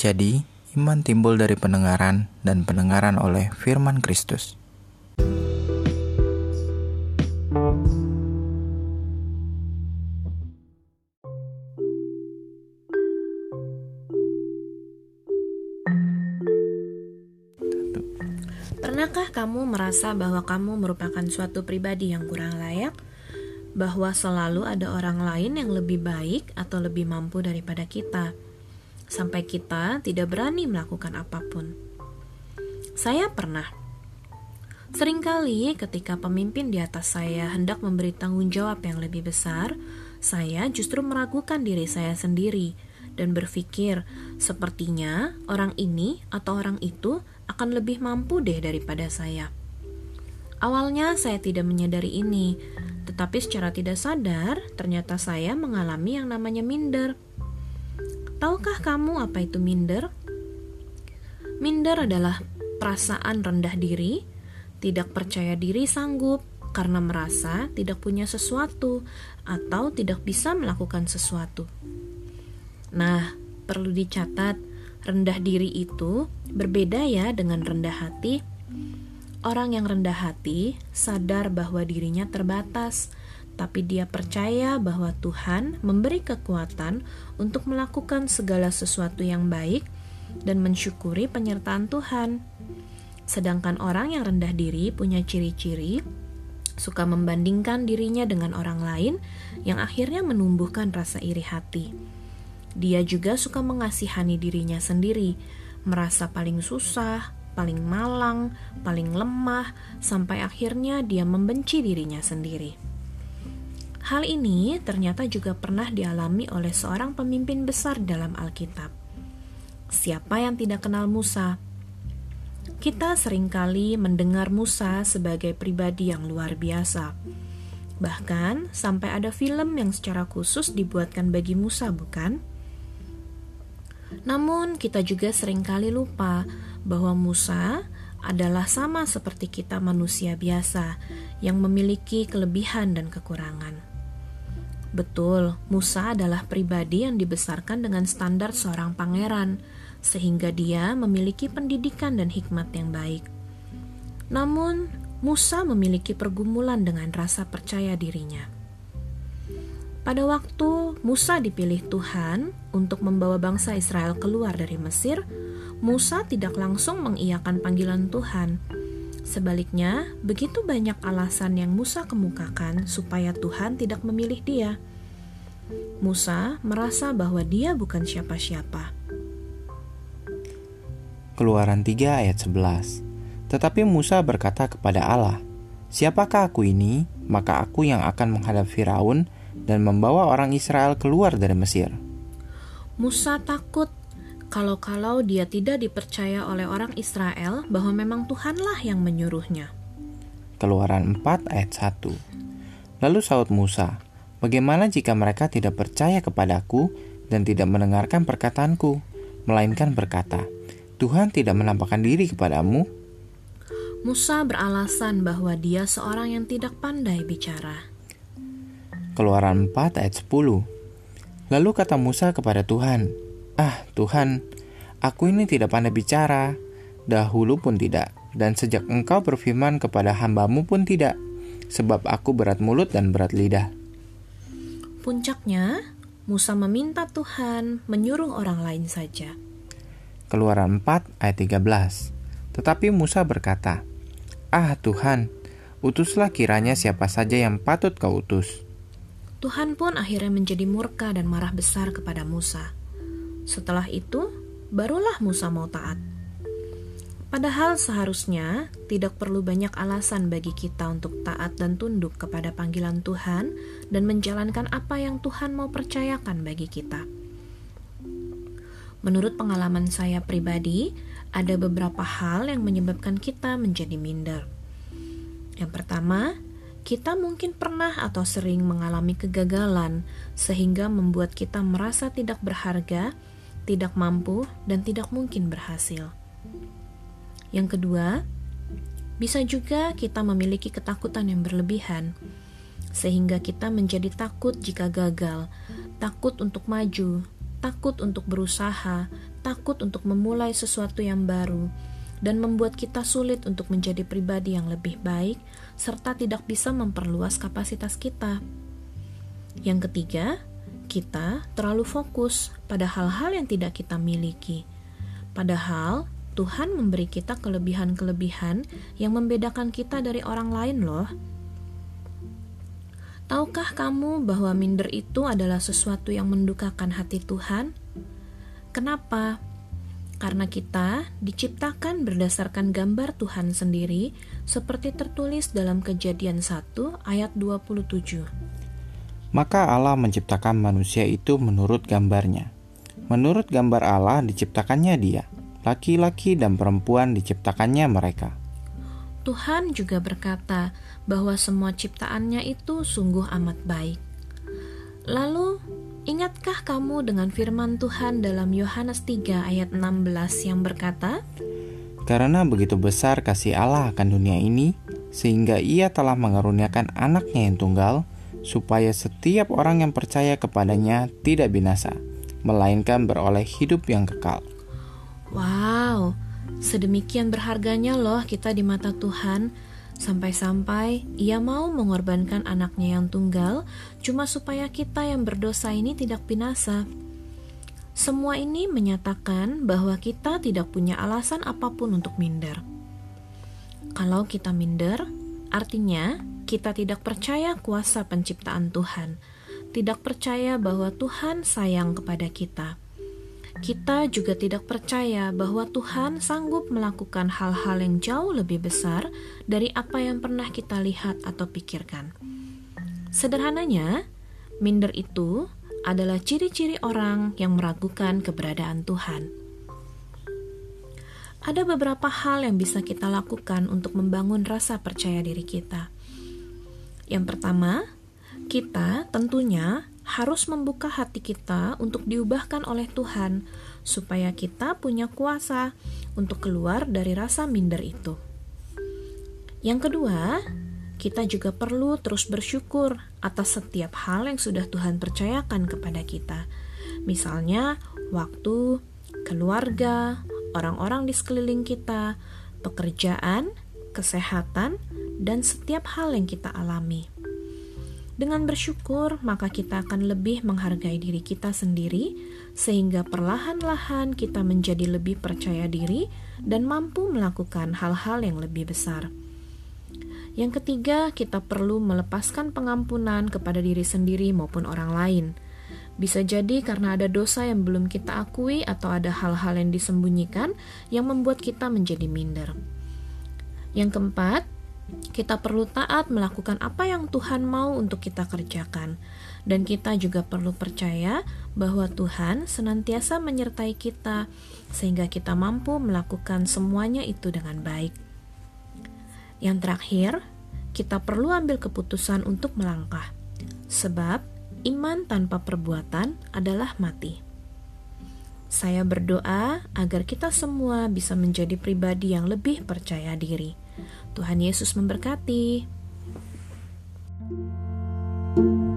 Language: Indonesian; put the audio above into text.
Jadi, iman timbul dari pendengaran dan pendengaran oleh firman Kristus. Pernahkah kamu merasa bahwa kamu merupakan suatu pribadi yang kurang layak? Bahwa selalu ada orang lain yang lebih baik atau lebih mampu daripada kita, sampai kita tidak berani melakukan apa pun. Saya pernah. Seringkali ketika pemimpin di atas saya hendak memberi tanggung jawab yang lebih besar, saya justru meragukan diri saya sendiri dan berpikir, sepertinya orang ini atau orang itu akan lebih mampu deh daripada saya. Awalnya saya tidak menyadari ini, tetapi secara tidak sadar ternyata saya mengalami yang namanya minder. Tahukah kamu apa itu minder? Minder adalah perasaan rendah diri, tidak percaya diri sanggup karena merasa tidak punya sesuatu atau tidak bisa melakukan sesuatu. Nah, perlu dicatat, rendah diri itu berbeda ya dengan rendah hati. Orang yang rendah hati sadar bahwa dirinya terbatas, tapi dia percaya bahwa Tuhan memberi kekuatan untuk melakukan segala sesuatu yang baik dan mensyukuri penyertaan Tuhan. Sedangkan orang yang rendah diri punya ciri-ciri suka membandingkan dirinya dengan orang lain yang akhirnya menumbuhkan rasa iri hati. Dia juga suka mengasihani dirinya sendiri, merasa paling susah, paling malang, paling lemah, sampai akhirnya dia membenci dirinya sendiri. Hal ini ternyata juga pernah dialami oleh seorang pemimpin besar dalam Alkitab. Siapa yang tidak kenal Musa? Kita sering kali mendengar Musa sebagai pribadi yang luar biasa. Bahkan sampai ada film yang secara khusus dibuatkan bagi Musa, bukan? Namun, kita juga sering kali lupa bahwa Musa adalah sama seperti kita manusia biasa yang memiliki kelebihan dan kekurangan. Betul, Musa adalah pribadi yang dibesarkan dengan standar seorang pangeran, sehingga dia memiliki pendidikan dan hikmat yang baik. Namun, Musa memiliki pergumulan dengan rasa percaya dirinya. Pada waktu Musa dipilih Tuhan untuk membawa bangsa Israel keluar dari Mesir, Musa tidak langsung mengiyakan panggilan Tuhan. Sebaliknya, begitu banyak alasan yang Musa kemukakan supaya Tuhan tidak memilih dia. Musa merasa bahwa dia bukan siapa-siapa. Keluaran 3 ayat 11 Tetapi Musa berkata kepada Allah, Siapakah aku ini? Maka aku yang akan menghadap Firaun dan membawa orang Israel keluar dari Mesir. Musa takut kalau-kalau dia tidak dipercaya oleh orang Israel bahwa memang Tuhanlah yang menyuruhnya. Keluaran 4 ayat 1 Lalu saud Musa, Bagaimana jika mereka tidak percaya kepadaku dan tidak mendengarkan perkataanku, melainkan berkata, Tuhan tidak menampakkan diri kepadamu? Musa beralasan bahwa dia seorang yang tidak pandai bicara. Keluaran 4 ayat 10. Lalu kata Musa kepada Tuhan, "Ah, Tuhan, aku ini tidak pandai bicara, dahulu pun tidak, dan sejak Engkau berfirman kepada hambamu pun tidak, sebab aku berat mulut dan berat lidah." Puncaknya, Musa meminta Tuhan menyuruh orang lain saja. Keluaran 4 ayat 13. Tetapi Musa berkata, "Ah, Tuhan, utuslah kiranya siapa saja yang patut kau utus." Tuhan pun akhirnya menjadi murka dan marah besar kepada Musa. Setelah itu, barulah Musa mau taat. Padahal seharusnya tidak perlu banyak alasan bagi kita untuk taat dan tunduk kepada panggilan Tuhan dan menjalankan apa yang Tuhan mau percayakan bagi kita. Menurut pengalaman saya pribadi, ada beberapa hal yang menyebabkan kita menjadi minder. Yang pertama, kita mungkin pernah atau sering mengalami kegagalan, sehingga membuat kita merasa tidak berharga, tidak mampu, dan tidak mungkin berhasil. Yang kedua, bisa juga kita memiliki ketakutan yang berlebihan, sehingga kita menjadi takut jika gagal, takut untuk maju, takut untuk berusaha, takut untuk memulai sesuatu yang baru, dan membuat kita sulit untuk menjadi pribadi yang lebih baik, serta tidak bisa memperluas kapasitas kita. Yang ketiga, kita terlalu fokus pada hal-hal yang tidak kita miliki. Padahal Tuhan memberi kita kelebihan-kelebihan yang membedakan kita dari orang lain loh. Tahukah kamu bahwa minder itu adalah sesuatu yang mendukakan hati Tuhan? Kenapa? Karena kita diciptakan berdasarkan gambar Tuhan sendiri seperti tertulis dalam Kejadian 1 ayat 27. Maka Allah menciptakan manusia itu menurut gambarnya. Menurut gambar Allah diciptakannya dia. Laki-laki dan perempuan diciptakannya mereka. Tuhan juga berkata bahwa semua ciptaannya itu sungguh amat baik. Lalu, ingatkah kamu dengan firman Tuhan dalam Yohanes 3 ayat 16 yang berkata, Karena begitu besar kasih Allah akan dunia ini, sehingga ia telah mengaruniakan anaknya yang tunggal, supaya setiap orang yang percaya kepadanya tidak binasa, melainkan beroleh hidup yang kekal. Wow, Sedemikian berharganya loh kita di mata Tuhan, sampai-sampai Ia mau mengorbankan anaknya yang tunggal cuma supaya kita yang berdosa ini tidak binasa. Semua ini menyatakan bahwa kita tidak punya alasan apa pun untuk minder. Kalau kita minder, artinya kita tidak percaya kuasa penciptaan Tuhan, tidak percaya bahwa Tuhan sayang kepada kita kita juga tidak percaya bahwa Tuhan sanggup melakukan hal-hal yang jauh lebih besar dari apa yang pernah kita lihat atau pikirkan. Sederhananya, minder itu adalah ciri-ciri orang yang meragukan keberadaan Tuhan. Ada beberapa hal yang bisa kita lakukan untuk membangun rasa percaya diri kita. Yang pertama, kita tentunya harus membuka hati kita untuk diubahkan oleh Tuhan, supaya kita punya kuasa untuk keluar dari rasa minder itu. Yang kedua, kita juga perlu terus bersyukur atas setiap hal yang sudah Tuhan percayakan kepada kita. Misalnya, waktu, keluarga, orang-orang di sekeliling kita, pekerjaan, kesehatan, dan setiap hal yang kita alami. Dengan bersyukur, maka kita akan lebih menghargai diri kita sendiri, sehingga perlahan-lahan kita menjadi lebih percaya diri dan mampu melakukan hal-hal yang lebih besar. Yang ketiga, kita perlu melepaskan pengampunan kepada diri sendiri maupun orang lain. Bisa jadi karena ada dosa yang belum kita akui, atau ada hal-hal yang disembunyikan yang membuat kita menjadi minder. Yang keempat, kita perlu taat melakukan apa yang Tuhan mau untuk kita kerjakan, dan kita juga perlu percaya bahwa Tuhan senantiasa menyertai kita, sehingga kita mampu melakukan semuanya itu dengan baik. Yang terakhir, kita perlu ambil keputusan untuk melangkah, sebab iman tanpa perbuatan adalah mati. Saya berdoa agar kita semua bisa menjadi pribadi yang lebih percaya diri. Tuhan Yesus memberkati. thank you